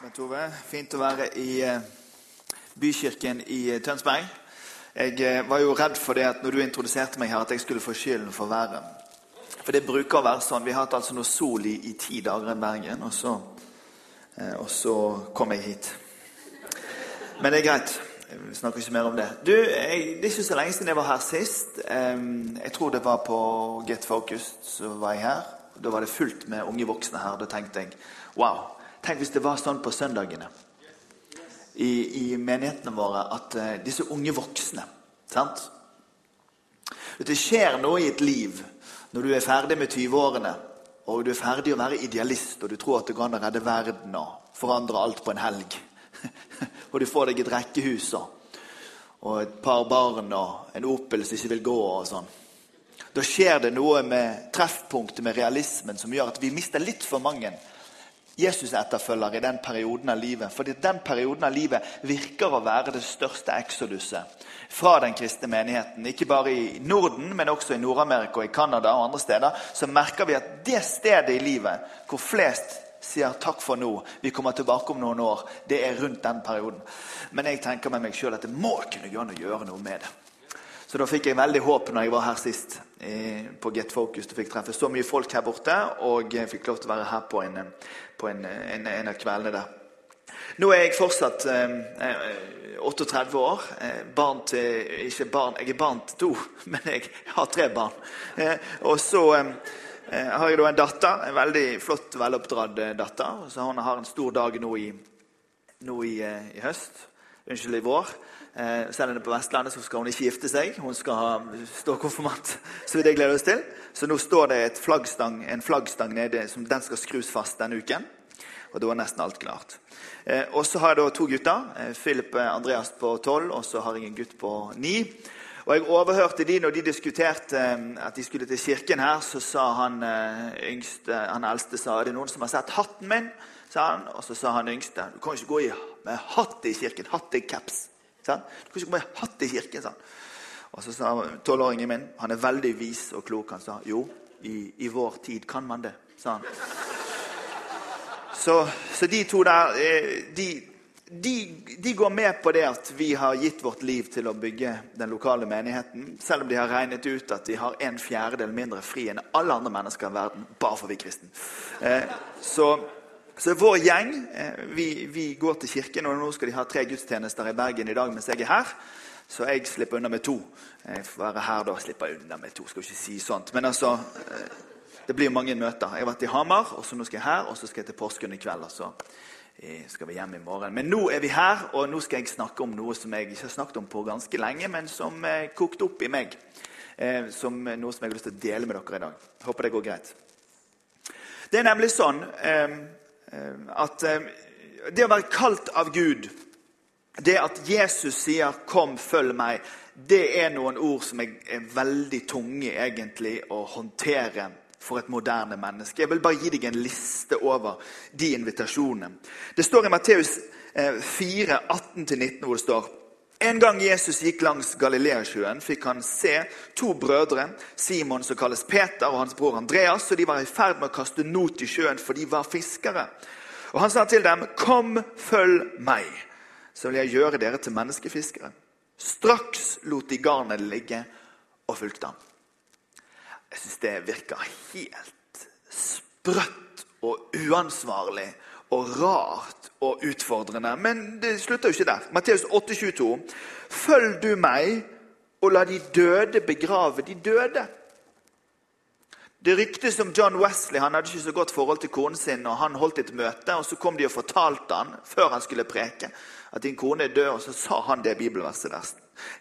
Bent Ove, fint å være i eh, bykirken i eh, Tønsberg. Jeg eh, var jo redd for det at når du introduserte meg her, at jeg skulle få skylden for været. For det bruker å være sånn. Vi har hatt altså noe sol i, i ti dager i Bergen, og så, og så kom jeg hit. Men det er greit. Vi snakker ikke mer om det. Du, jeg, Det er ikke så lenge siden jeg var her sist. Jeg tror det var på Get Focused. Så var jeg her. Da var det fullt med unge voksne her. Da tenkte jeg wow. Tenk hvis det var sånn på søndagene i, i menighetene våre at uh, disse unge voksne sant? Det skjer noe i et liv når du er ferdig med 20-årene og du er ferdig å være idealist og du tror at du kan redde verden og forandre alt på en helg. og du får deg et rekkehus og, og et par barn og en Opel som ikke vil gå og sånn. Da skjer det noe med treffpunktet med realismen som gjør at vi mister litt for mange Jesus-etterfølger i den perioden av livet. Fordi den perioden av livet virker å være det største exoduset fra den kristne menigheten. Ikke bare i Norden, men også i Nord-Amerika, i Canada og andre steder. Så merker vi at det stedet i livet hvor flest sier takk for nå, vi kommer tilbake om noen år, det er rundt den perioden. Men jeg tenker med meg sjøl at det må kunne an å gjøre noe med det. Så da fikk jeg veldig håp når jeg var her sist eh, på Get Focus. Du fikk treffe så mye folk her borte, og jeg fikk lov til å være her på en, på en, en, en av kveldene der. Nå er jeg fortsatt eh, 38 år. Eh, barn til, ikke barn, jeg er barn til to, men jeg har tre barn. Eh, og så eh, har jeg da en datter, en veldig flott, veloppdratt eh, datter. Så hun har en stor dag nå i, nå i, i høst. Unnskyld, i vår. Eh, selv om det er på Vestlandet, så skal hun ikke gifte seg. Hun skal stå konfirmant. Så det gleder vi oss til. Så nå står det flaggstang, en flaggstang nede. som Den skal skrus fast denne uken. Og da er nesten alt klart. Eh, og så har jeg da to gutter. Eh, Philip Andreas på tolv, og så har jeg en gutt på ni. Og jeg overhørte de når de diskuterte eh, at de skulle til kirken her, så sa han eh, yngste, han eldste sa, er det noen som har sett hatten min. sa han, Og så sa han yngste du kan ikke gå i med hatt i kirken. Hatt i caps. Sant? Du kan ikke komme hatt i kirken. Sant? Og så sa tolvåringen min, han er veldig vis og klok, han sa jo, i, i vår tid kan man det. sa. Så, så de to der eh, de, de, de, går med på det at vi har gitt vårt liv til å bygge den lokale menigheten, selv om de har regnet ut at de har en fjerdedel mindre fri enn alle andre mennesker i verden, bare for vi kristne. Eh, så så vår gjeng eh, vi, vi, går til kirken, og nå skal de ha tre gudstjenester i Bergen i dag mens jeg er her. Så jeg slipper unna med to. Jeg får være her da og slipper unna med to. Skal ikke si sånt. Men altså, eh, det blir mange møter. Jeg har vært i Hamar, og så nå skal jeg her, og så skal jeg til Porsgrunn i kveld. og så eh, skal vi hjem i morgen. Men nå er vi her, og nå skal jeg snakke om noe som jeg ikke har snakket om på ganske lenge, men som kokte opp i meg. Som noe som jeg har lyst til å dele med dere i dag. Håper det går greit. Det er nemlig sånn at eh, det å være kalt av Gud, det at Jesus sier 'kom, følg meg', det er noen ord som er veldig tunge egentlig å håndtere for et moderne menneske. Jeg vil bare gi deg en liste over de invitasjonene. Det står i Matteus 4, eh, 18-19, hvor det står en gang Jesus gikk langs Galileasjøen, fikk han se to brødre, Simon som kalles Peter, og hans bror Andreas. og De var i ferd med å kaste not i sjøen, for de var fiskere. Og Han sa til dem, 'Kom, følg meg, så vil jeg gjøre dere til menneskefiskere.' Straks lot de garnet ligge og fulgte ham. Jeg syns det virker helt sprøtt og uansvarlig og rart og utfordrende. Men det slutter jo ikke der. Matteus 8,22.: Følg du meg, og la de døde begrave de døde. Det ryktes om John Wesley. Han hadde ikke så godt forhold til konen sin. og Han holdt et møte, og så kom de og fortalte han, før han skulle preke, at din kone er død. Og så sa han det bibelverset der.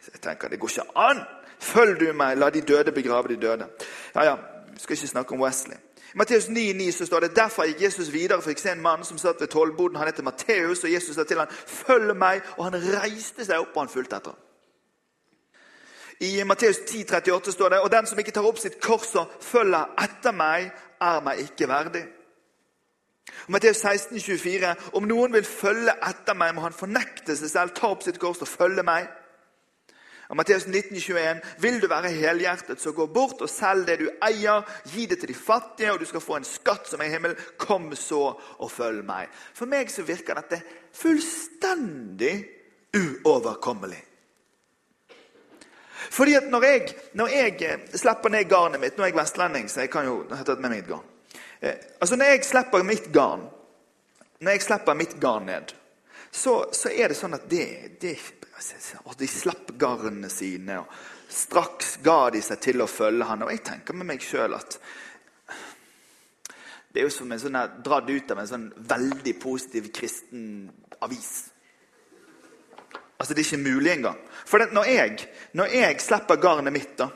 Så jeg tenker, Det går ikke an! Følg du meg, la de døde begrave de døde. Ja, ja, vi skal ikke snakke om Wesley. I Matteus 9,9 så står det derfor gikk Jesus videre for jeg se en mann som satt ved tollboden. Han heter Matteus, og Jesus sa til ham, 'Følg meg.' Og han reiste seg opp, og han fulgte etter. I Matteus 10,38 står det, 'Og den som ikke tar opp sitt kors og følger etter meg, er meg ikke verdig'. Matteus 16, 24, 'Om noen vil følge etter meg, må han fornekte seg selv, ta opp sitt kors og følge meg.' Av Matteus 19, Vil du være helhjertet, så gå bort og selg det du eier, gi det til de fattige, og du skal få en skatt som er i himmelen. Kom så og følg meg. For meg så virker dette fullstendig uoverkommelig. Fordi at når jeg, når jeg eh, slipper ned garnet mitt Nå er jeg vestlending, så jeg kan jo ha tatt med meg et garn. Eh, altså Når jeg slipper mitt garn når jeg slipper mitt garn ned, så, så er det sånn at det, det og De slapp garnene sine, og straks ga de seg til å følge han. Og jeg tenker med meg sjøl at det er jo som en sånn dratt ut av en sånn veldig positiv kristen avis. Altså, Det er ikke mulig engang. For når jeg, når jeg slipper garnet mitt, da,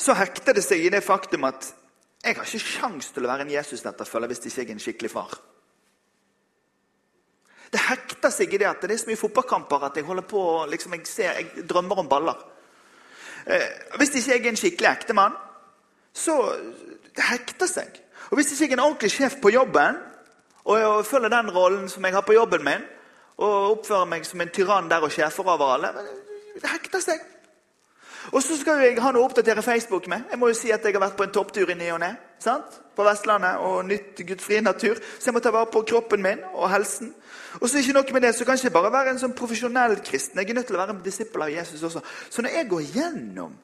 så hekter det seg i det faktum at jeg har ikke sjans til å være en Jesus-etterfølger hvis ikke jeg er en skikkelig far. Det hekter seg i det at det er så mye fotballkamper at jeg holder på, liksom, jeg, ser, jeg drømmer om baller. Eh, hvis ikke jeg er en skikkelig ektemann, så det hekter seg. Og Hvis ikke jeg er en ordentlig sjef på jobben, og jeg følger den rollen som jeg har på jobben min, og oppfører meg som en tyrann der og sjefer over alle, det hekter seg. Og så skal jeg ha noe å oppdatere Facebook med. Jeg må jo si at jeg har vært på en topptur i ny og ne. På Vestlandet og nytt gudfri natur. Så jeg må ta vare på kroppen min og helsen. Og så ikke noe med det, så kan jeg ikke bare være en sånn profesjonell kristen. Jeg er nødt til å være en disippel av Jesus også. Så når jeg går gjennom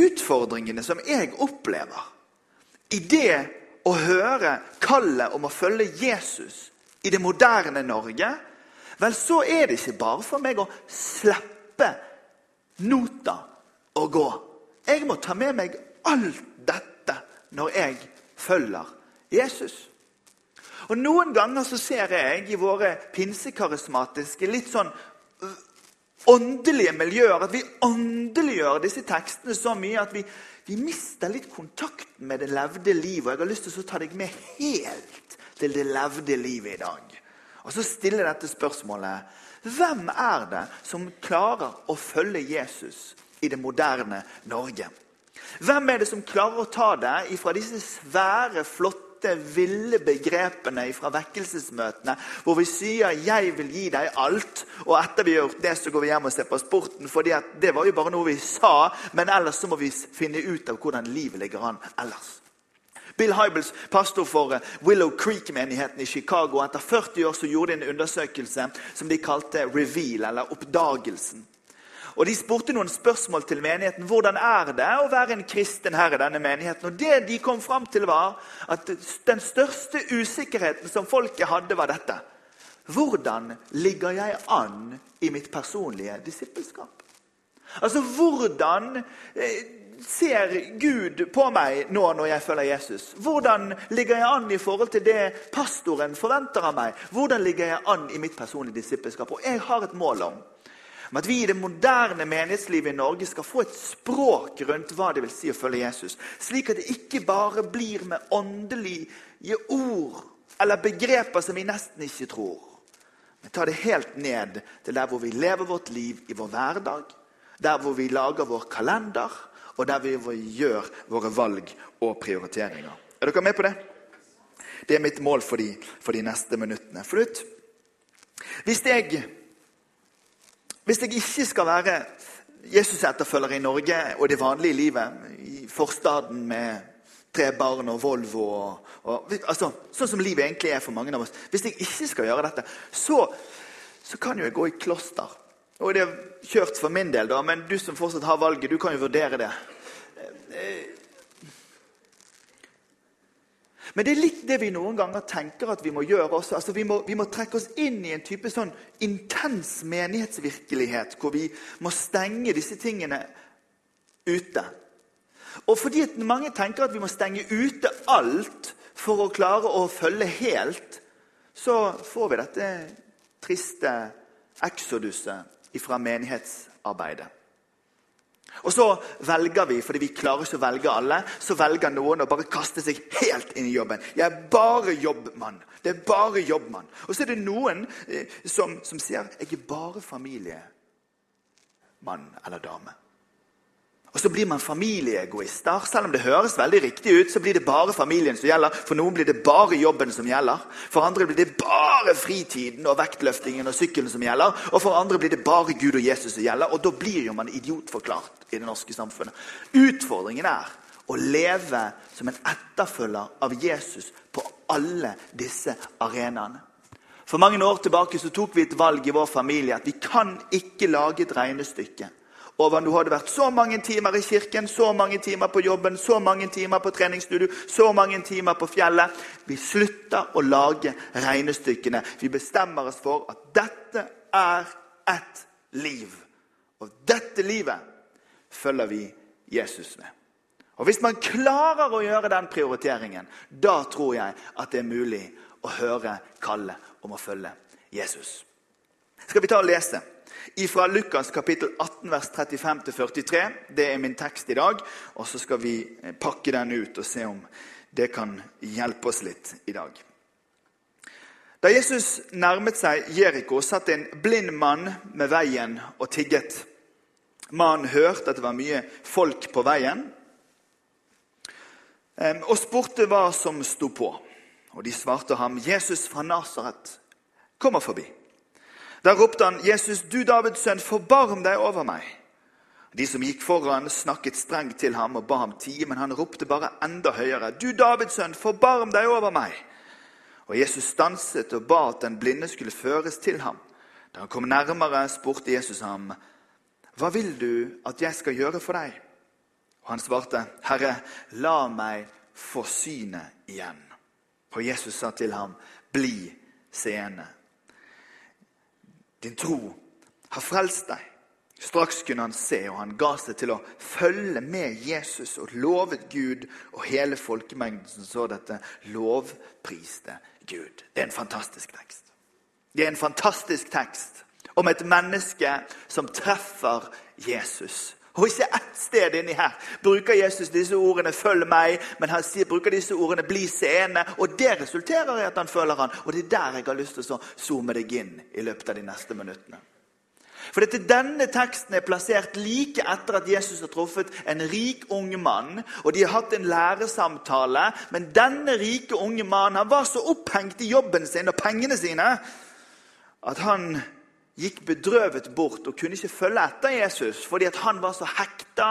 utfordringene som jeg opplever i det å høre kallet om å følge Jesus i det moderne Norge, vel, så er det ikke bare for meg å slippe nota og gå. Jeg må ta med meg alt når jeg følger Jesus. Og Noen ganger så ser jeg i våre pinsekarismatiske, litt sånn øh, åndelige miljøer at vi åndeliggjør disse tekstene så mye at vi, vi mister litt kontakten med det levde livet. Og jeg har lyst til å ta deg med helt til det levde livet i dag. Og så stiller dette spørsmålet Hvem er det som klarer å følge Jesus i det moderne Norge? Hvem er det som klarer å ta det fra disse svære, flotte ville begrepene fra vekkelsesmøtene hvor vi sier 'jeg vil gi deg alt', og etter vi har gjort det, så går vi hjem og ser på sporten. for det var jo bare noe vi sa, men ellers så må vi finne ut av hvordan livet ligger an ellers. Bill Hybels, pastor for Willow Creek-menigheten i Chicago, etter 40 år så gjorde de en undersøkelse som de kalte 'Reveal', eller 'Oppdagelsen'. Og De spurte noen spørsmål til menigheten. Hvordan er det å være en kristen her i denne menigheten? Og Det de kom fram til, var at den største usikkerheten som folket hadde, var dette. Hvordan ligger jeg an i mitt personlige disippelskap? Altså, hvordan eh, ser Gud på meg nå når jeg følger Jesus? Hvordan ligger jeg an i forhold til det pastoren forventer av meg? Hvordan ligger jeg an i mitt personlige disippelskap? Og jeg har et mål om om at vi i det moderne menighetslivet i Norge skal få et språk rundt hva det vil si å følge Jesus. Slik at det ikke bare blir med åndelige ord eller begreper som vi nesten ikke tror. Men ta det helt ned til der hvor vi lever vårt liv i vår hverdag. Der hvor vi lager vår kalender, og der vi gjør våre valg og prioriteringer. Er dere med på det? Det er mitt mål for de, for de neste minuttene. Forut. hvis jeg hvis jeg ikke skal være Jesus-etterfølger i Norge og det vanlige livet, i forstaden med tre barn og Volvo og, og, altså, Sånn som livet egentlig er for mange av oss. Hvis jeg ikke skal gjøre dette, så, så kan jo jeg gå i kloster. Og det er kjørt for min del, da, men du som fortsatt har valget, du kan jo vurdere det. Men det er litt det vi noen ganger tenker at vi må gjøre også. Altså, vi, må, vi, må, trekke oss inn i en type sånn intens menighetsvirkelighet hvor vi må stenge disse tingene ute. Og fordi mange tenker at vi må stenge ute alt for å klare å følge helt, så får vi dette triste eksoduset fra menighetsarbeidet. Og så velger vi, fordi vi klarer ikke å velge alle, så velger noen å bare kaste seg helt inn i jobben. Jeg er bare jobbmann. Det er bare jobbmann. Og så er det noen eh, som, som sier jeg er bare familiemann eller dame. Og så blir man familieegoister. Selv om det høres veldig riktig ut, så blir det bare familien som gjelder. For noen blir det bare jobben som gjelder. For andre blir det bare fritiden og vektløftingen og sykkelen som gjelder. Og for andre blir det bare Gud og Jesus som gjelder. Og da blir jo man idiotforklart i det norske samfunnet. Utfordringen er å leve som en etterfølger av Jesus på alle disse arenaene. For mange år tilbake så tok vi et valg i vår familie at vi kan ikke lage et regnestykke over du hadde vært så mange timer i kirken, så mange timer på jobben, så mange timer på treningsstudio, så mange timer på fjellet. Vi slutter å lage regnestykkene. Vi bestemmer oss for at dette er et liv. Og dette livet følger vi Jesus med. Og Hvis man klarer å gjøre den prioriteringen, da tror jeg at det er mulig å høre kallet om å følge Jesus. Skal vi ta og lese? Fra Lukas kapittel 18, vers 35-43. Det er min tekst i dag. Og så skal vi eh, pakke den ut og se om det kan hjelpe oss litt i dag. Da Jesus nærmet seg Jeriko, satt en blind mann med veien og tigget. Mannen hørte at det var mye folk på veien, og spurte hva som sto på. Og De svarte ham, 'Jesus fra Nasaret kommer forbi.' Da ropte han, 'Jesus, du Davids sønn, forbarm deg over meg.' De som gikk foran, snakket strengt til ham og ba ham tie, men han ropte bare enda høyere, 'Du Davids sønn, forbarm deg over meg.' Og Jesus stanset og ba at den blinde skulle føres til ham. Da han kom nærmere, spurte Jesus ham, 'Hva vil du at jeg skal gjøre for deg?' Og han svarte, 'Herre, la meg få synet igjen.' Og Jesus sa til ham, 'Bli seende.' Din tro har frelst deg. Straks kunne han se, og han ga seg til å følge med Jesus og lovet Gud. Og hele folkemengden som så dette, lovpriste Gud. Det er en fantastisk tekst. Det er en fantastisk tekst om et menneske som treffer Jesus. Og ikke ett sted inni her bruker Jesus disse ordene 'følg meg', men han bruker disse ordene 'bli seende'. Og det resulterer i at han følger han. Og det er der jeg har lyst til å zoome deg inn i løpet av de neste minuttene. For dette, Denne teksten er plassert like etter at Jesus har truffet en rik ung mann. og De har hatt en læresamtale, men denne rike unge mannen var så opphengt i jobben sin og pengene sine at han gikk bedrøvet bort og kunne ikke følge etter Jesus fordi han var så hekta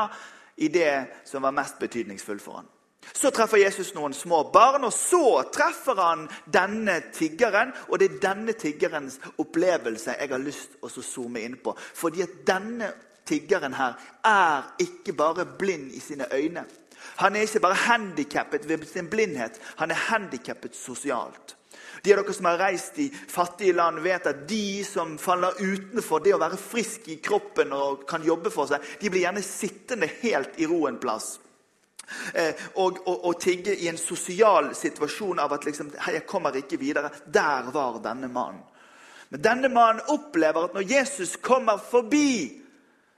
i det som var mest betydningsfullt for han. Så treffer Jesus noen små barn, og så treffer han denne tiggeren. Og det er denne tiggerens opplevelse jeg har lyst til å zoome inn på. Fordi at denne tiggeren her er ikke bare blind i sine øyne. Han er ikke bare handikappet ved sin blindhet, han er handikappet sosialt. De av dere som har reist i fattige land, vet at de som faller utenfor det å være frisk i kroppen og kan jobbe for seg, de blir gjerne sittende helt i ro en plass. Eh, og, og, tigge i en sosial situasjon av at liksom, 'Jeg kommer ikke videre.' Der var denne mannen. Men denne mannen opplever at når Jesus kommer forbi,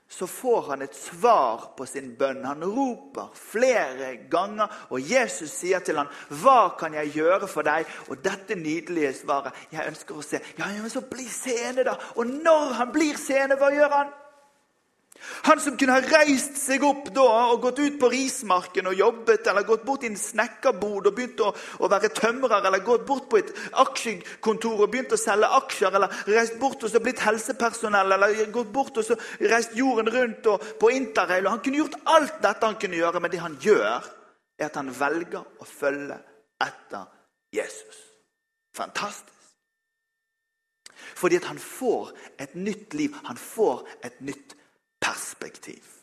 så får han et svar på sin bønn. Han roper flere ganger, og Jesus sier til ham, 'Hva kan jeg gjøre for deg?' Og dette nydelige svaret Jeg ønsker å se. Ja, men så bli seende, da! Og når han blir seende, hva gjør han? Han som kunne ha reist seg opp da og gått ut på rismarken og jobbet, eller gått bort i en snekkerbod og begynt å, å, være tømrer, eller gått bort på et aksjekontor og begynt å selge aksjer, eller reist bort og så blitt helsepersonell, eller gått bort og så reist jorden rundt og på interrail. Han kunne gjort alt dette han kunne gjøre, men det han gjør, er at han velger å følge etter Jesus. Fantastisk. Fordi at han får et nytt liv. Han får et nytt perspektiv.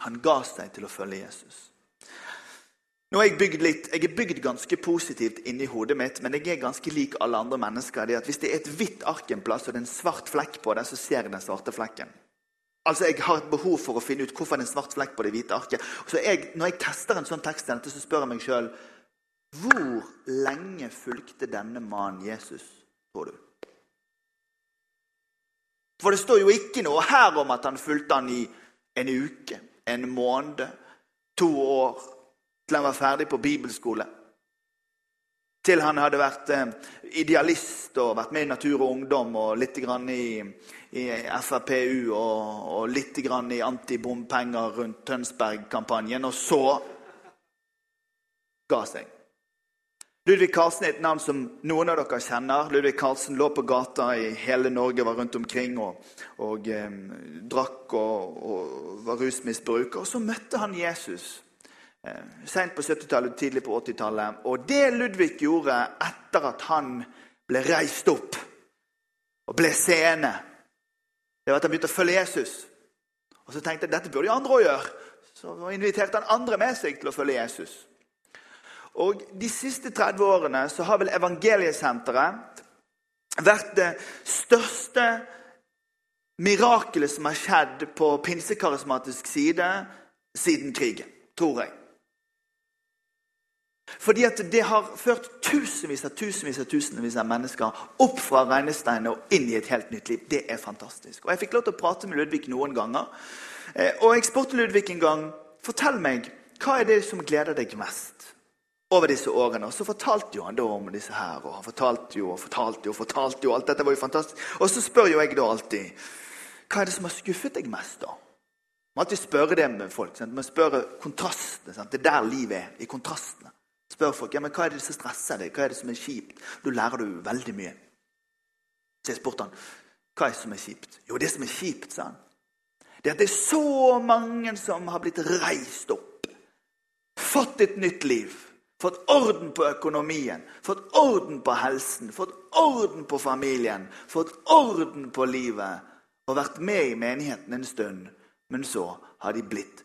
Han ga seg til å følge Jesus. Nå er Jeg bygd litt, jeg er bygd ganske positivt inni hodet mitt, men jeg er ganske lik alle andre mennesker. Det Hvis det er et hvitt ark en plass og det er en svart flekk på det, så ser jeg den svarte flekken. Altså, Jeg har et behov for å finne ut hvorfor det er en svart flekk på det hvite arket. Så jeg, Når jeg tester en sånn tekst, så spør jeg meg sjøl hvor lenge fulgte denne mannen Jesus, tror du? For det står jo ikke noe her om at han fulgte han i en uke, en måned, to år, til han var ferdig på bibelskole. Til han hadde vært eh, idealist og vært med i Natur og Ungdom og litt i, i FrPU og, og litt i antibompenger rundt Tønsberg-kampanjen. Og så ga seg. Ludvig Karlsen er et navn som noen av dere kjenner. Ludvig Karlsen lå på gata i hele Norge, var rundt omkring og, og eh, drakk og, og, var rusmisbruker. Og så møtte han Jesus eh, seint på 70-tallet, tidlig på 80-tallet. Og det Ludvig gjorde etter at han ble reist opp og ble seende, det var at han begynte å følge Jesus. Og så tenkte jeg dette burde jo andre òg gjøre. Så inviterte han andre med seg til å følge Jesus. Og De siste 30 årene så har vel Evangeliesenteret vært det største mirakelet som har skjedd på pinsekarismatisk side siden krigen, tror jeg. Fordi at det har ført tusenvis av tusenvis av tusenvis av mennesker opp fra regnesteinene og inn i et helt nytt liv. Det er fantastisk. Og Jeg fikk lov til å prate med Ludvig noen ganger. Eh, og jeg spurte Ludvig en gang fortell meg, hva er det som gleder deg mest over disse årene. Og så fortalte jo han da om disse her, og han fortalte jo og fortalte jo. og fortalte jo, Alt dette var jo fantastisk. Og så spør jo jeg da alltid hva er det som har skuffet deg mest, da? Man alltid spørre det med folk. Sant? Man spør kontrastene. Sant? Det er der livet er. I kontrastene. Spør folk ja, men hva er det som stresser deg, hva er det som er kjipt. Da lærer du veldig mye. Så jeg spurte han hva er det som er kjipt. Jo, det som er kjipt, sa han, det er at det er så mange som har blitt reist opp, fått et nytt liv Fått orden på økonomien, fått orden på helsen, fått orden på familien, fått orden på livet og vært med i menigheten en stund. Men så har de blitt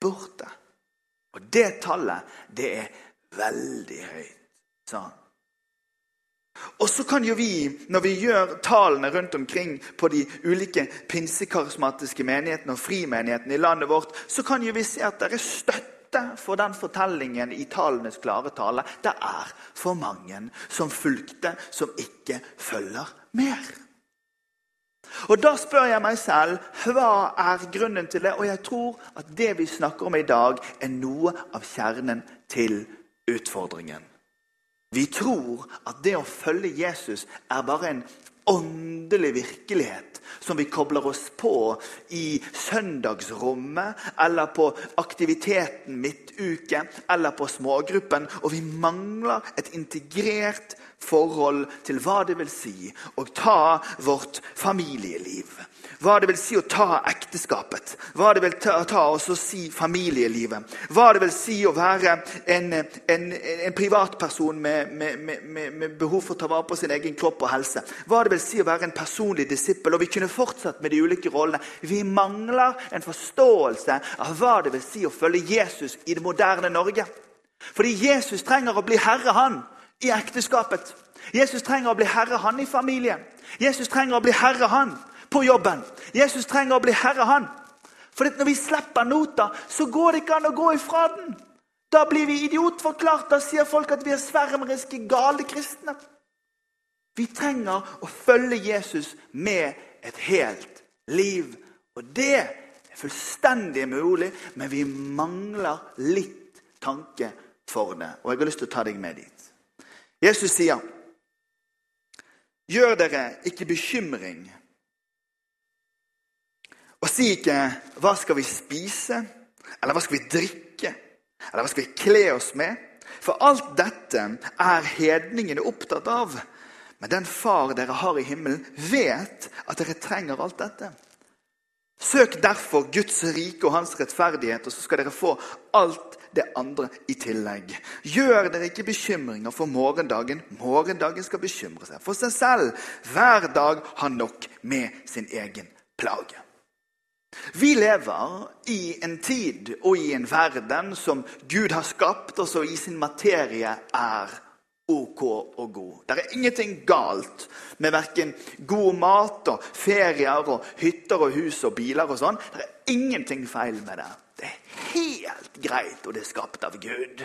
borte. Og det tallet, det er veldig høyt, sa. Og så kan jo vi, når vi gjør tallene rundt omkring på de ulike pinsekarismatiske menighetene og frimenighetene i landet vårt, så kan jo vi se at det er støtte støtte for den fortellingen i tallenes klare tale. Det er for mange som fulgte, som ikke følger mer. Og Da spør jeg meg selv hva er grunnen til det. Og jeg tror at det vi snakker om i dag, er noe av kjernen til utfordringen. Vi tror at det å følge Jesus er bare en åndelig virkelighet som vi kobler oss på i søndagsrommet eller på aktiviteten midtuke eller på smågruppen. Og vi mangler et integrert forhold til hva det vil si å ta vårt familieliv. Hva det vil si å ta ekteskapet, hva det vil ta, ta å si familielivet. Hva det vil si å være en, en, en privatperson med, med, med, med, behov for å ta vare på sin egen kropp og helse. Hva det vil si å være en personlig disippel. Og vi kunne fortsatt med de ulike rollene. Vi mangler en forståelse av hva det vil si å følge Jesus i det moderne Norge. Fordi Jesus trenger å bli herre, han i ekteskapet. Jesus trenger å bli herre, han i familien. Jesus trenger å bli herre, han på jobben. Jesus trenger å bli herre, han. For når vi slipper nota, så går det ikke an å gå ifra den. Da blir vi idiotforklart. Da sier folk at vi er svermeriske, gale kristne. Vi trenger å følge Jesus med et helt liv. Og det er fullstendig mulig, men vi mangler litt tanke for det. Og jeg har lyst til å ta deg med dit. Jesus sier, 'Gjør dere ikke bekymring.' Og si ikke 'Hva skal vi spise?' eller 'Hva skal vi drikke?' eller 'Hva skal vi kle oss med?' For alt dette er hedningene opptatt av. Men den far dere har i himmelen, vet at dere trenger alt dette. Søk derfor Guds rike og hans rettferdighet, og så skal dere få alt det andre i tillegg. Gjør dere ikke bekymringer for morgendagen. Morgendagen skal bekymre seg for seg selv. Hver dag har nok med sin egen plage. Vi lever i en tid og i en verden som Gud har skapt, og som i sin materie er ok og god. Det er ingenting galt med verken god mat og ferier og hytter og hus og biler og sånn. Det er ingenting feil med det. Det er helt greit, og det er skapt av Gud.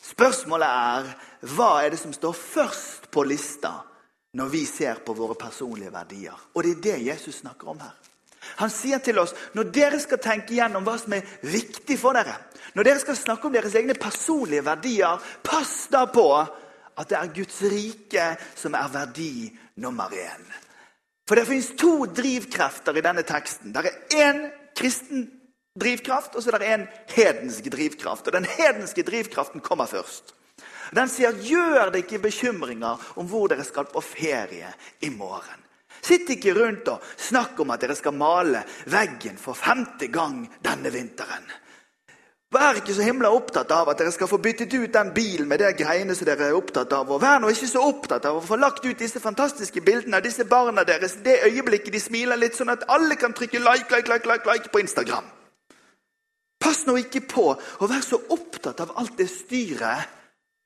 Spørsmålet er hva er det som står først på lista når vi ser på våre personlige verdier? Og det er det Jesus snakker om her. Han sier til oss når dere skal tenke gjennom hva som er viktig for dere, når dere skal snakke om deres egne personlige verdier, pass da på at det er Guds rike som er verdi nummer én. For det fins to drivkrefter i denne teksten. Det er én kristen drivkraft, og så er det en hedensk drivkraft. Og den hedenske drivkraften kommer først. Den sier 'gjør deg ikke bekymringer om hvor dere skal på ferie i morgen'. Sitt ikke rundt og snakk om at dere skal male veggen for femte gang denne vinteren. Vær ikke så himla opptatt av at dere skal få byttet ut den bilen med det greiene som dere er opptatt av. Og vær nå ikke så opptatt av å få lagt ut disse fantastiske bildene av disse barna deres det øyeblikket de smiler litt, sånn at alle kan trykke like, like, like, like, like på Instagram. Pass nå ikke på å være så opptatt av alt det styret.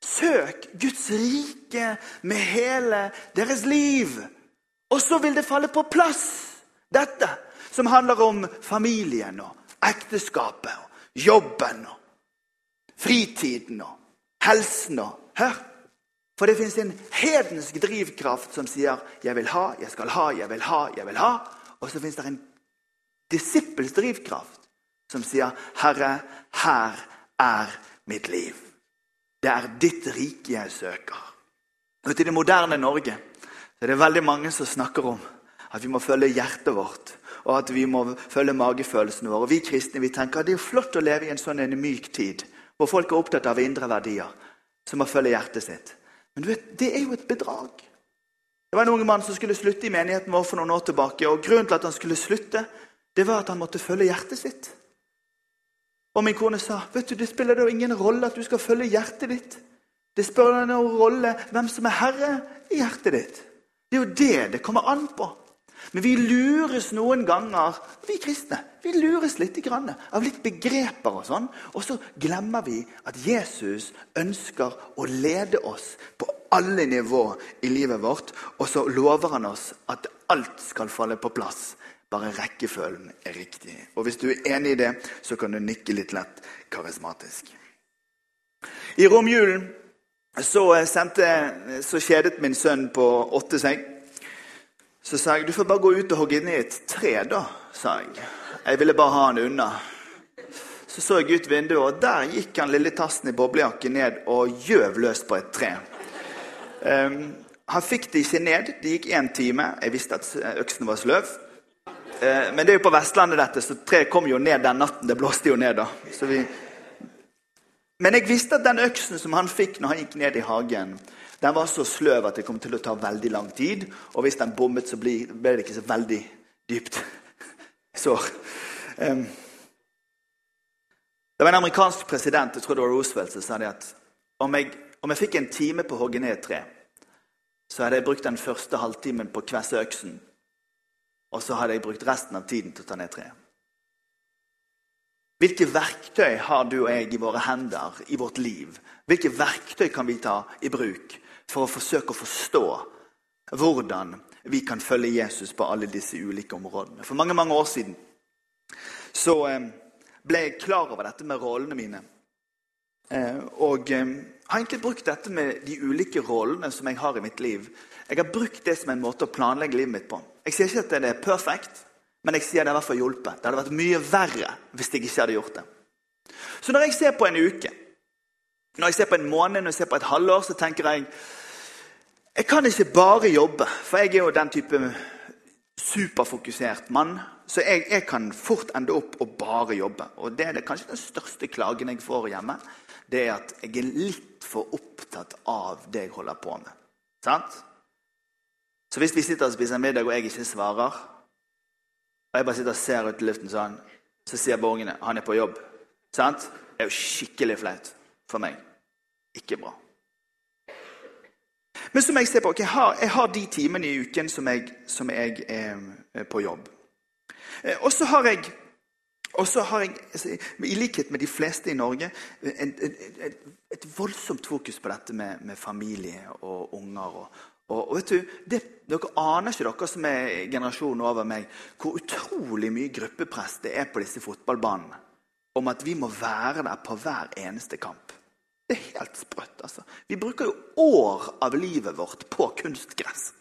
Søk Guds rike med hele deres liv. Og så vil det falle på plass, dette som handler om familien og ekteskapet, og jobben og fritiden og helsen og Hør! For det fins en hedensk drivkraft som sier 'jeg vil ha, jeg skal ha, jeg vil ha', jeg vil ha. Og så fins det en disippels drivkraft som sier, 'Herre, her er mitt liv'. Det er ditt rike jeg søker. Og i det moderne Norge så er det veldig mange som snakker om at vi må følge hjertet vårt, og at vi må følge magefølelsen vår. Og Vi kristne vi tenker at det er flott å leve i en sånn en myk tid, hvor folk er opptatt av indre verdier, som må følge hjertet sitt. Men du vet, det er jo et bedrag. Det var en ung mann som skulle slutte i menigheten vår for noen år tilbake. og Grunnen til at han skulle slutte, det var at han måtte følge hjertet sitt. Og min kone sa vet du, det spiller da ingen rolle at du skal følge hjertet ditt. Det spiller noen rolle hvem som er herre i hjertet ditt. Det er jo det det kommer an på. Men vi lures noen ganger, vi kristne, vi lures litt grann, av litt begreper og sånn. Og så glemmer vi at Jesus ønsker å lede oss på alle nivå i livet vårt. Og så lover han oss at alt skal falle på plass bare rekkefølgen er riktig. Og hvis du er enig i det, så kan du nikke litt lett karismatisk. I romjulen så, sendte, så kjedet min sønn på åtte seg. Så sa jeg du får bare gå ut og hogge ned et tre, da. sa Jeg Jeg ville bare ha han unna. Så så jeg ut vinduet, og der gikk han lille tassen i boblejakke ned og gjøv løs på et tre. Um, han fikk det ikke ned. Det gikk én time. Jeg visste at øksen var sløv. Uh, men det er jo på Vestlandet, dette, så treet kom jo ned den natten. Det blåste jo ned da. Så Vi... Men jeg visste at den øksen som han fikk når han gikk ned i hagen, den var så sløv at det kom til å ta veldig lang tid. Og hvis den bommet, så ble det ikke så veldig dypt sår. Um... Det var en amerikansk president jeg tror det var Roosevelt, som sa det at om jeg, om jeg fikk en time på å hogge ned et tre, så hadde jeg brukt den første halvtimen på å kvesse øksen og så hadde jeg brukt resten av tiden til å ta ned treet. Hvilke verktøy har du og jeg i våre hender i vårt liv? Hvilke verktøy kan vi ta i bruk for å forsøke å forstå hvordan vi kan følge Jesus på alle disse ulike områdene? For mange mange år siden så eh, ble jeg klar over dette med rollene mine. Eh, og eh, har egentlig brukt dette med de ulike rollene som jeg har i mitt liv. Jeg har brukt det som en måte å planlegge livet mitt på. Jeg sier ikke at det er perfekt, men jeg sier det har i hvert fall hjulpet. Det hadde vært mye verre hvis jeg ikke hadde gjort det. Så når jeg ser på en uke, når jeg ser på en måned, når jeg ser på et halvår, så tenker jeg jeg kan ikke bare jobbe, for jeg er jo den type superfokusert mann. Så jeg, jeg kan fort ende opp og bare jobbe. Og det er det, kanskje den største klagen jeg får hjemme. Det er at jeg er litt for opptatt av det jeg holder på med. Sant? Så hvis vi sitter og spiser middag, og jeg ikke svarer, og jeg bare sitter og ser ut i luften sånn, så sier borgerne han er på jobb. Sant? Det er jo skikkelig flaut for meg. Ikke bra. Men så må jeg se på okay, jeg har, jeg har de timene i uken som jeg, som jeg er på jobb. Eh, og så har jeg har jeg, altså, i likhet med de fleste i Norge, et, et, et voldsomt fokus på dette med, med familie og unger og, og, og vet du, det, Dere aner ikke, dere som er generasjonen over meg, hvor utrolig mye gruppepress det er på disse fotballbanene om at vi må være der på hver eneste kamp. Det er helt sprøtt. altså. Vi bruker jo år av livet vårt på kunstgress,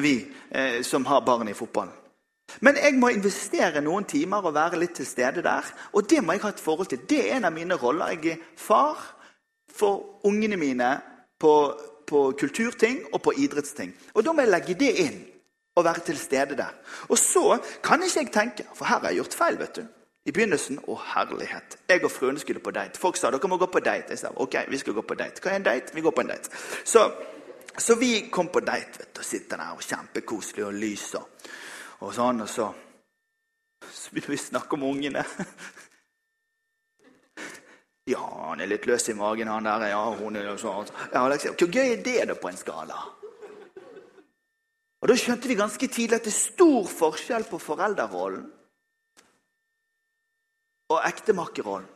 vi eh, som har barn i fotballen. Men jeg må investere noen timer og være litt til stede der. Og det må jeg ha et forhold til. Det er en av mine roller. Jeg er far for ungene mine på på kulturting og på idrettsting. Og da må jeg legge det inn og være til stede der. Og så kan ikke jeg tenke For her har jeg gjort feil, vet du. I begynnelsen å herlighet. Jeg og fruen skulle på date. Folk sa dere må gå på date. Jeg sa ok, vi skal gå på date. Hva er en date? Vi går på en date. Så, så vi kom på date vet du, og sitter der og kjempekoselig og lyser. Og sånn, og så, så vi snakker snakke om ungene. Ja, han er litt løs i magen, han der. Ja, hun er sånn. Ja, Hvor gøy er det da på en skala? Og Da skjønte vi ganske tidlig at det er stor forskjell på foreldrerollen og ektemakerrollen.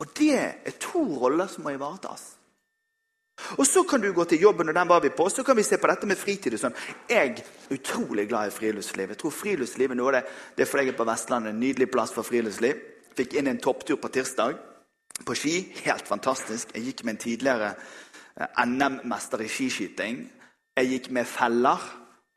Og det er to roller som må ivaretas. Og Så kan du gå til jobben, og den var vi på, så kan vi se på dette med fritid. og sånn. Jeg er utrolig glad i friluftsliv. Jeg tror friluftsliv er noe av det, det er fordi jeg er på Vestlandet. En nydelig plass for friluftsliv. Fikk inn en topptur på tirsdag på ski. Helt fantastisk. Jeg gikk med en tidligere eh, NM-mester i skiskyting. Jeg gikk med feller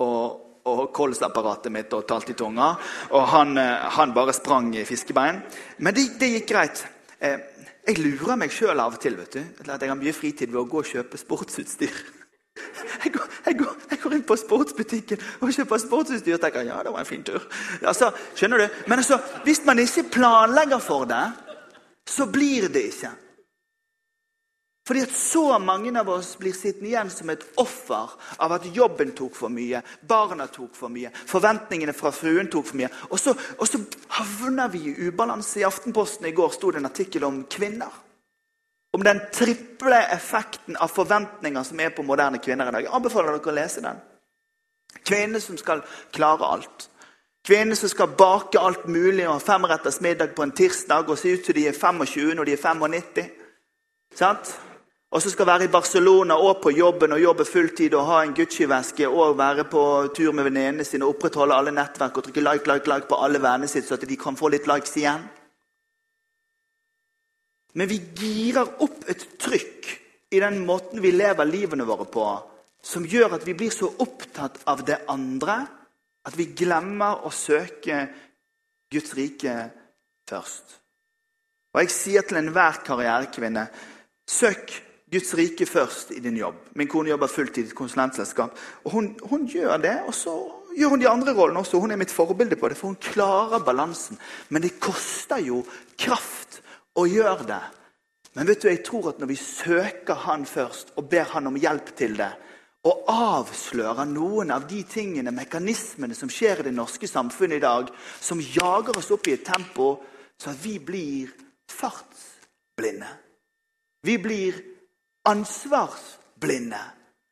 og, og kolsapparatet mitt og talte i tunga. Og han, eh, han bare sprang i fiskebein. Men det, det gikk greit. Eh, jeg lurer meg sjøl av og til vet du, at jeg har mye fritid ved å gå og kjøpe sportsutstyr. Jeg går, jeg, går, jeg går, inn på sportsbutikken og kjøper sportsutstyr og tenker ja, det var en fin tur. Altså, skjønner du? Men altså, hvis man ikke planlegger for det, så blir det ikke. Fordi at så mange av oss blir sittende igjen som et offer av at jobben tok for mye, barna tok for mye, forventningene fra fruen tok for mye. Og så, og så havner vi i ubalanse. I Aftenposten i går sto det en artikkel om kvinner. Om den triple effekten av forventninger som er på moderne kvinner i dag. Jeg anbefaler dere å lese den. Kvinner som skal klare alt. Kvinner som skal bake alt mulig og ha femretters middag på en tirsdag og se ut som de er 25 når de er 95. Sant? og så skal være i Barcelona og på jobben og jobbe fulltid og ha en Gucci-veske og være på tur med venninnene sine og opprettholde alle nettverk og trykke like, like, like på alle vennene sine, så at de kan få litt likes igjen. Men vi girer opp et trykk i den måten vi lever livene våre på, som gjør at vi blir så opptatt av det andre at vi glemmer å søke Guds rike først. Og Jeg sier til enhver karrierekvinne søk Guds rike først i din jobb. Min kone jobber fulltid i et konsulentselskap. og hun, hun, gjør det, og så gjør hun de andre rollene også. Hun er mitt forbilde på det, for hun klarer balansen. Men det koster jo kraft å gjøre det. Men vet du, jeg tror at når vi søker Han først og ber Han om hjelp til det, og avsløre noen av de tingene, mekanismene som skjer i det norske samfunnet i dag, som jager oss opp i et tempo så at vi blir fartsblinde. Vi blir ansvarsblinde.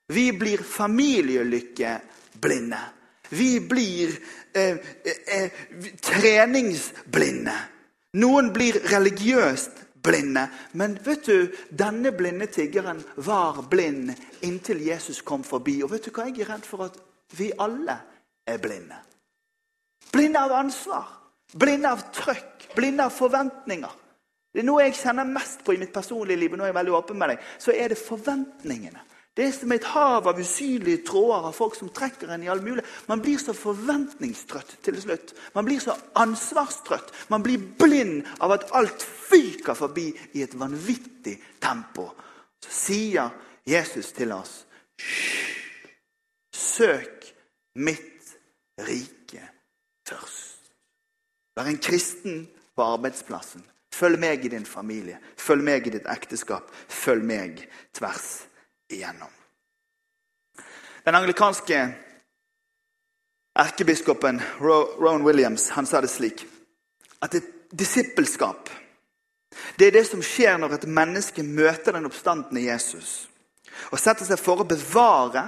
Vi blir familielykkeblinde. Vi blir eh, eh, eh, treningsblinde. Noen blir religiøst blinde. Men vet du, denne blinde tiggeren var blind inntil Jesus kom forbi. Og vet du hva jeg er redd for? At vi alle er blinde. Blinde av ansvar, blinde av trøkk, blinde av forventninger. Det er noe jeg kjenner mest på i mitt personlige liv, og nå er jeg veldig åpen med deg, så er det forventningene. Det er som et hav av usynlige tråder av folk som trekker en i all mulig. Man blir så forventningstrøtt til slutt. Man blir så ansvarstrøtt. Man blir blind av at alt fyker forbi i et vanvittig tempo. Så sier Jesus til oss Søk mitt rike først. Vær en kristen på arbeidsplassen. Følg meg i din familie, følg meg i ditt ekteskap, følg meg tvers igjennom. Den anglikanske erkebiskopen Rowan Williams han sa det slik at et disippelskap det er det som skjer når et menneske møter den oppstandende Jesus og setter seg for å bevare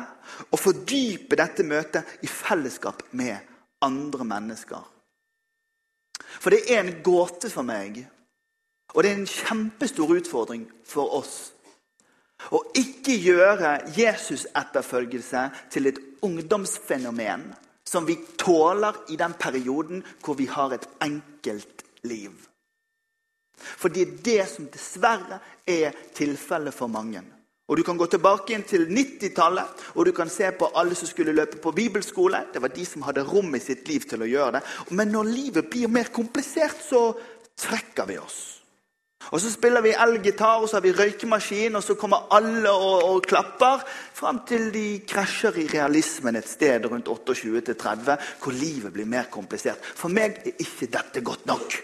og fordype dette møtet i fellesskap med andre mennesker. For det er en gåte for meg og det er en kjempestor utfordring for oss å ikke gjøre Jesus-etterfølgelse til et ungdomsfenomen som vi tåler i den perioden hvor vi har et enkelt liv. For det er det som dessverre er tilfellet for mange. Og Du kan gå tilbake inn til 90-tallet og du kan se på alle som skulle løpe på bibelskole. Det var de som hadde rom i sitt liv til å gjøre det. Men når livet blir mer komplisert, så trekker vi oss. Og Så spiller vi elgitar, og så har vi røykemaskin, og så kommer alle og, og klapper. Fram til de krasjer i realismen et sted rundt 28-30, hvor livet blir mer komplisert. For meg er ikke dette godt nok.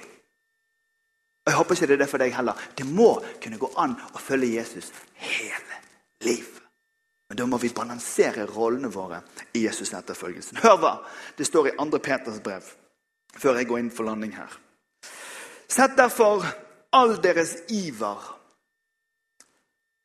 Og Jeg håper ikke det er det for deg heller. Det må kunne gå an å følge Jesus hele livet. Men da må vi balansere rollene våre i Jesus' etterfølgelsen. Hør hva det står i 2. Peters brev, før jeg går inn for landing her. Sett derfor all deres iver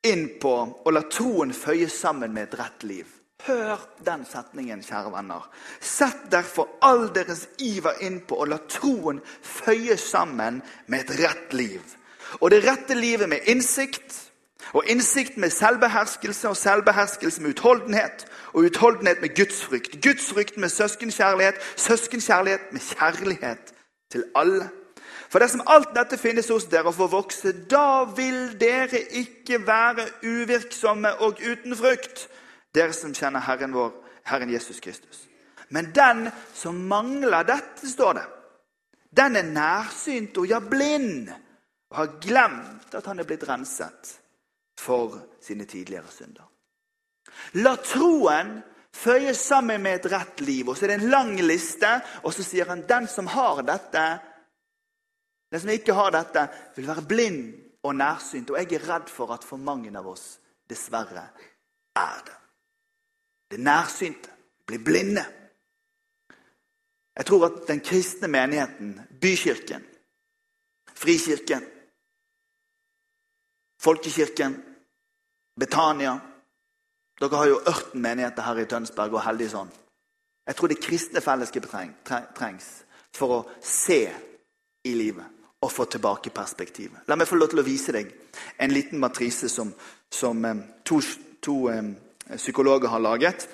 inn på å la troen føye sammen med et rett liv. Hør den setningen, kjære venner. Sett derfor all deres iver inn på å la troen føye sammen med et rett liv. Og det rette livet med innsikt, og innsikt med selvbeherskelse, og selvbeherskelse med utholdenhet, og utholdenhet med gudsfrykt. Gudsfrykt med søskenkjærlighet, søskenkjærlighet med kjærlighet til alle. For dersom alt dette finnes hos dere og får vokse, da vil dere ikke være uvirksomme og uten frukt, dere som kjenner Herren vår, Herren Jesus Kristus. Men den som mangler dette, står det, den er nærsynt og ja, blind, og har glemt at han er blitt renset for sine tidligere synder. La troen føyes sammen med et rett liv. Og så er det en lang liste, og så sier han den som har dette, den som ikke har dette, vil være blind og nærsynt. Og jeg er redd for at for mange av oss dessverre er det. Det nærsynte blir blinde. Jeg tror at den kristne menigheten, bykirken, frikirken, folkekirken, Betania Dere har jo 18 menigheter her i Tønsberg og heldig sånn. Jeg tror det kristne fellesskapet trengs for å se i livet og få tilbake perspektivet. La meg få lov til å vise deg en liten matrise som, som eh, to, to um, psykologer har laget.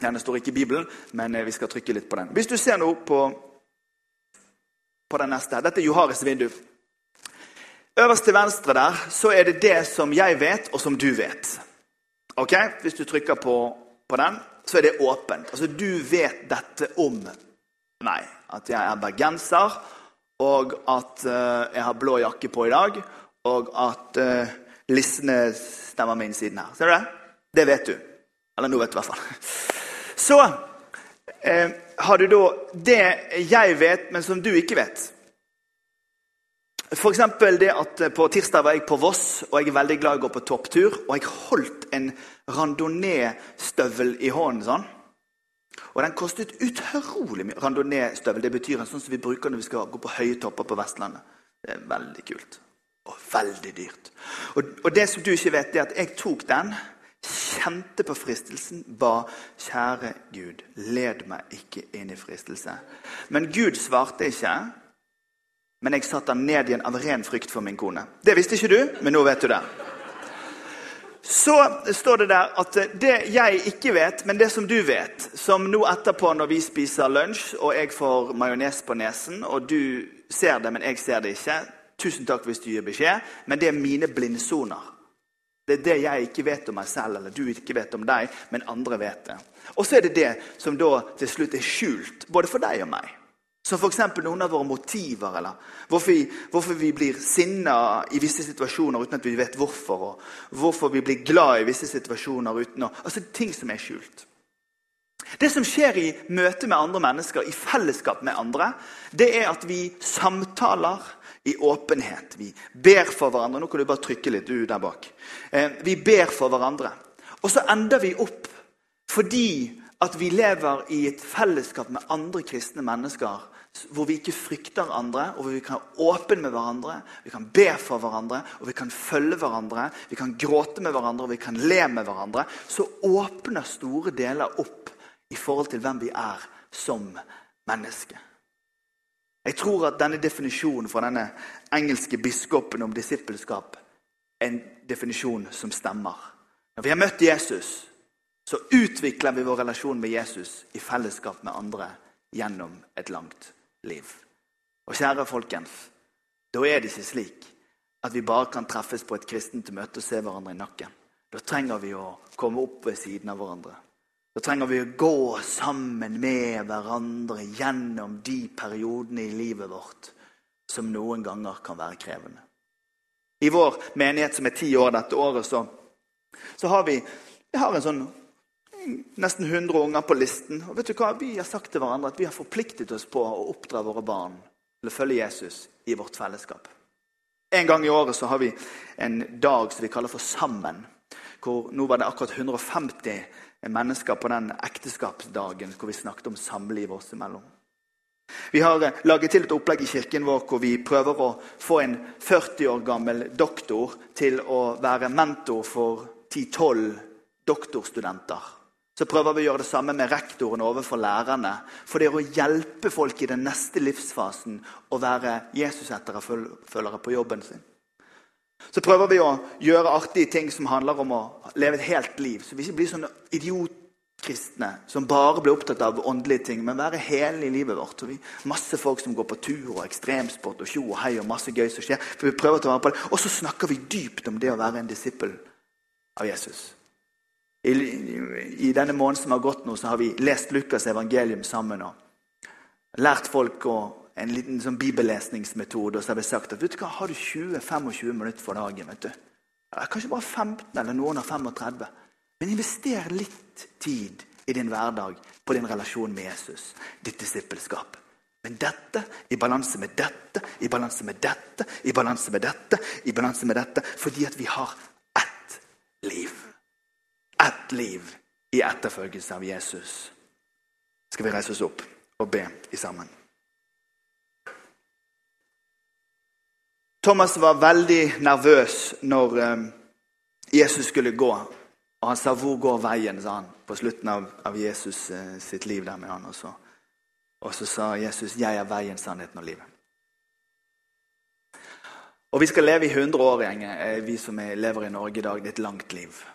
Den står ikke i Bibelen, men eh, vi skal trykke litt på den. Hvis du ser nå på, på den neste Dette er Johares vindu. Øverst til venstre der så er det det som jeg vet, og som du vet. Ok? Hvis du trykker på, på den, så er det åpent. Altså, Du vet dette om meg. At jeg er bergenser, og at uh, jeg har blå jakke på i dag, og at uh, lissene stemmer med innsiden her. Ser du det? Det vet du. Eller nå vet du i hvert fall. Så uh, har du da det jeg vet, men som du ikke vet. F.eks. det at på tirsdag var jeg på Voss, og jeg er veldig glad i å gå på topptur. Og jeg holdt en randonee-støvel i hånden. sånn. Og den kostet utrolig mye. Randonee-støvel det betyr en sånn som vi bruker når vi skal gå på høye topper på Vestlandet. Det er veldig kult. Og veldig dyrt. Og, og det som du ikke vet, er at jeg tok den, kjente på fristelsen, ba kjære Gud, led meg ikke inn i fristelse. Men Gud svarte ikke. Men jeg satte den ned igjen av ren frykt for min kone. Det visste ikke du, men nå vet du det. Så står det der at det jeg ikke vet, men det som du vet Som nå etterpå når vi spiser lunsj, og jeg får majones på nesen, og du ser det, men jeg ser det ikke Tusen takk hvis du gir beskjed, men det er mine blindsoner. Det er det jeg ikke vet om meg selv, eller du ikke vet om deg, men andre vet det. Og så er det det som da til slutt er skjult, både for deg og meg. Som f.eks. noen av våre motiver, eller hvorfor vi, hvorfor vi blir sinna i visse situasjoner uten at vi vet hvorfor. Og hvorfor vi blir glad i visse situasjoner uten å Altså ting som er skjult. Det som skjer i møte med andre mennesker, i fellesskap med andre, det er at vi samtaler i åpenhet. Vi ber for hverandre. Nå kan du bare trykke litt, du der bak. Eh, vi ber for hverandre. Og så ender vi opp fordi at vi lever i et fellesskap med andre kristne mennesker hvor vi ikke frykter andre, og hvor vi kan være åpne med hverandre, vi kan be for hverandre, og vi kan følge hverandre, vi kan gråte med hverandre og vi kan le med hverandre, så åpner store deler opp i forhold til hvem vi er som menneske. Jeg tror at denne definisjonen fra denne engelske biskopen om disippelskap er en definisjon som stemmer. Når vi har møtt Jesus, så utvikler vi vår relasjon med Jesus i fellesskap med andre gjennom et langt liv. Og kjære folkens, da er det ikke slik at vi bare kan treffes på et kristent møte og se hverandre i nakken. Da trenger vi å komme opp ved siden av hverandre. Da trenger vi å gå sammen med hverandre gjennom de periodene i livet vårt som noen ganger kan være krevende. I vår menighet som er ti år dette året, så, så har vi, vi har en sånn nesten 100 unger på listen. Og vet du hva? Vi har sagt til hverandre at vi har forpliktet oss på å oppdra våre barn til å følge Jesus i vårt fellesskap. En gang i året så har vi en dag som vi kaller for Sammen. Hvor, nå var det akkurat 150 mennesker på den ekteskapsdagen hvor vi snakket om samlivet oss imellom. Vi har eh, laget til et opplegg i kirken vår hvor vi prøver å få en 40 år gammel doktor til å være mentor for 10-12 doktorstudenter. Så prøver vi å gjøre det samme med rektoren overfor lærerne. For det er å hjelpe folk i den neste livsfasen å være Jesus-etterfølgere på jobben sin. Så prøver vi å gjøre artige ting som handler om å leve et helt liv. Så vi ikke blir sånne idiotkristne som bare blir opptatt av åndelige ting, men være hele i livet vårt. Så vi, masse folk som går på tur og ekstremsport og tjo og hei og masse gøy som skjer. for vi prøver å ta vare på det. Og så snakker vi dypt om det å være en disippel av Jesus. I, I, denne måneden som har gått nå, så har vi lest Lukas' evangelium sammen. og Lært folk en liten sånn bibellesningsmetode. Og så har vi sagt at vet du hva, har du 20-25 minutter for dagen vet du? Kanskje bare 15, eller noen har 35. Men invester litt tid i din hverdag på din relasjon med Jesus, ditt disippelskap. Men dette i balanse med dette, i balanse med dette, i balanse med dette, i balanse med dette, fordi at vi har ett liv i etterfølgelse av Jesus. Skal vi reise oss opp og be i sammen? Thomas var veldig nervøs når eh, Jesus skulle gå. Og han sa 'Hvor går veien?' sa han på slutten av, av Jesus eh, sitt liv der med han også. Og så sa Jesus 'Jeg er veien, sannheten og livet'. Og vi skal leve i 100 år, gjenge, vi som lever i Norge i dag. Det er et langt liv.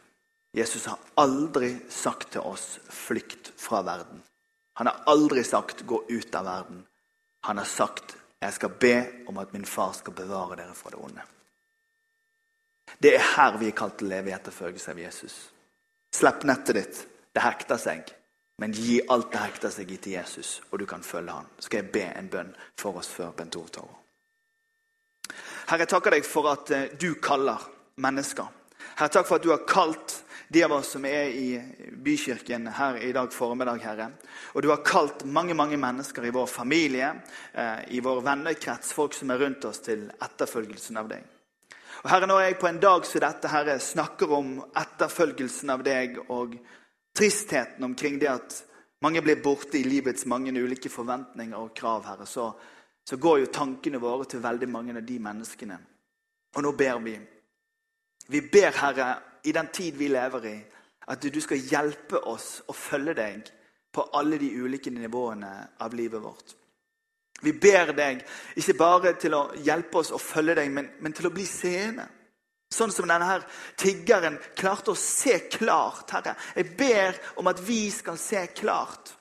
Jesus har aldri sagt til oss 'flykt fra verden'. Han har aldri sagt 'gå ut av verden'. Han har sagt 'jeg skal be om at min far skal bevare dere fra det onde'. Det er her vi er kalt til å leve i etterfølgelse av Jesus. Slipp nettet ditt. Det hekter seg. Men gi alt det hekter seg i til Jesus, og du kan følge han. Så skal jeg be en bønn for oss før Bent Ove tar. Herre, jeg takker deg for at eh, du kaller mennesker. Herre, takk for at du har kalt de av oss som er i bykirken her i dag formiddag, Herre. Og du har kalt mange mange mennesker i vår familie, eh, i vår vennekrets, folk som er rundt oss, til etterfølgelsen av deg. Og Herre, Når jeg på en dag som dette Herre, snakker om etterfølgelsen av deg og tristheten omkring det at mange blir borte i livets mange ulike forventninger og krav, Herre, så, så går jo tankene våre til veldig mange av de menneskene. Og nå ber vi. Vi ber, Herre, i den tid vi lever i, at du skal hjelpe oss å følge deg på alle de ulike nivåene av livet vårt. Vi ber deg ikke bare til å hjelpe oss å følge deg, men, men til å bli seende. Sånn som denne her tiggeren klarte å se klart. Herre, jeg ber om at vi skal se klart.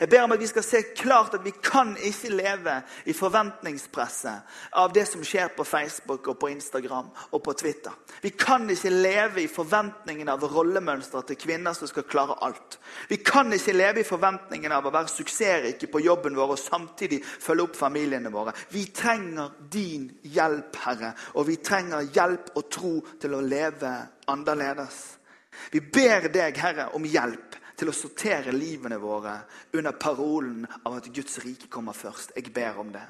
Jeg ber om at vi skal se klart at vi kan ikke leve i forventningspresset av det som skjer på Facebook og på Instagram og på Twitter. Vi kan ikke leve i forventningen av rollemønstre til kvinner som skal klare alt. Vi kan ikke leve i forventningen av å være suksessrike på jobben vår og samtidig følge opp familiene våre. Vi trenger din hjelp, Herre, og vi trenger hjelp og tro til å leve annerledes. Vi ber deg, Herre, om hjelp til å sortere livene våre under parolen av at Guds rike kommer først. Jeg ber om det.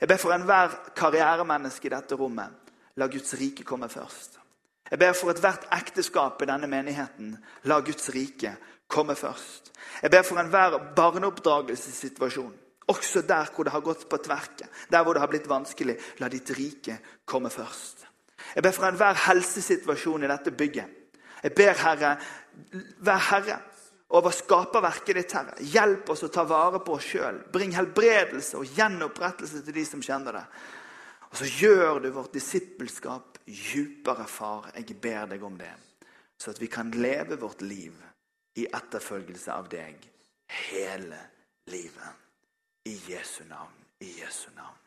Jeg ber for enhver karrieremenneske i dette rommet. La Guds rike komme først. Jeg ber for ethvert ekteskap i denne menigheten. La Guds rike komme først. Jeg ber for enhver barneoppdragelsessituasjon. Også der hvor det har gått på tverket, der hvor det har blitt vanskelig. La ditt rike komme først. Jeg ber for enhver helsesituasjon i dette bygget. Jeg ber, Herre, vær Herre over skaperverket ditt, Herre. Hjelp oss å ta vare på oss sjøl. Bring helbredelse og gjenopprettelse til de som kjenner det. Og så gjør du vårt disippelskap djupere, far. Jeg ber deg om det. Så at vi kan leve vårt liv i etterfølgelse av deg hele livet. I Jesu navn. I Jesu navn.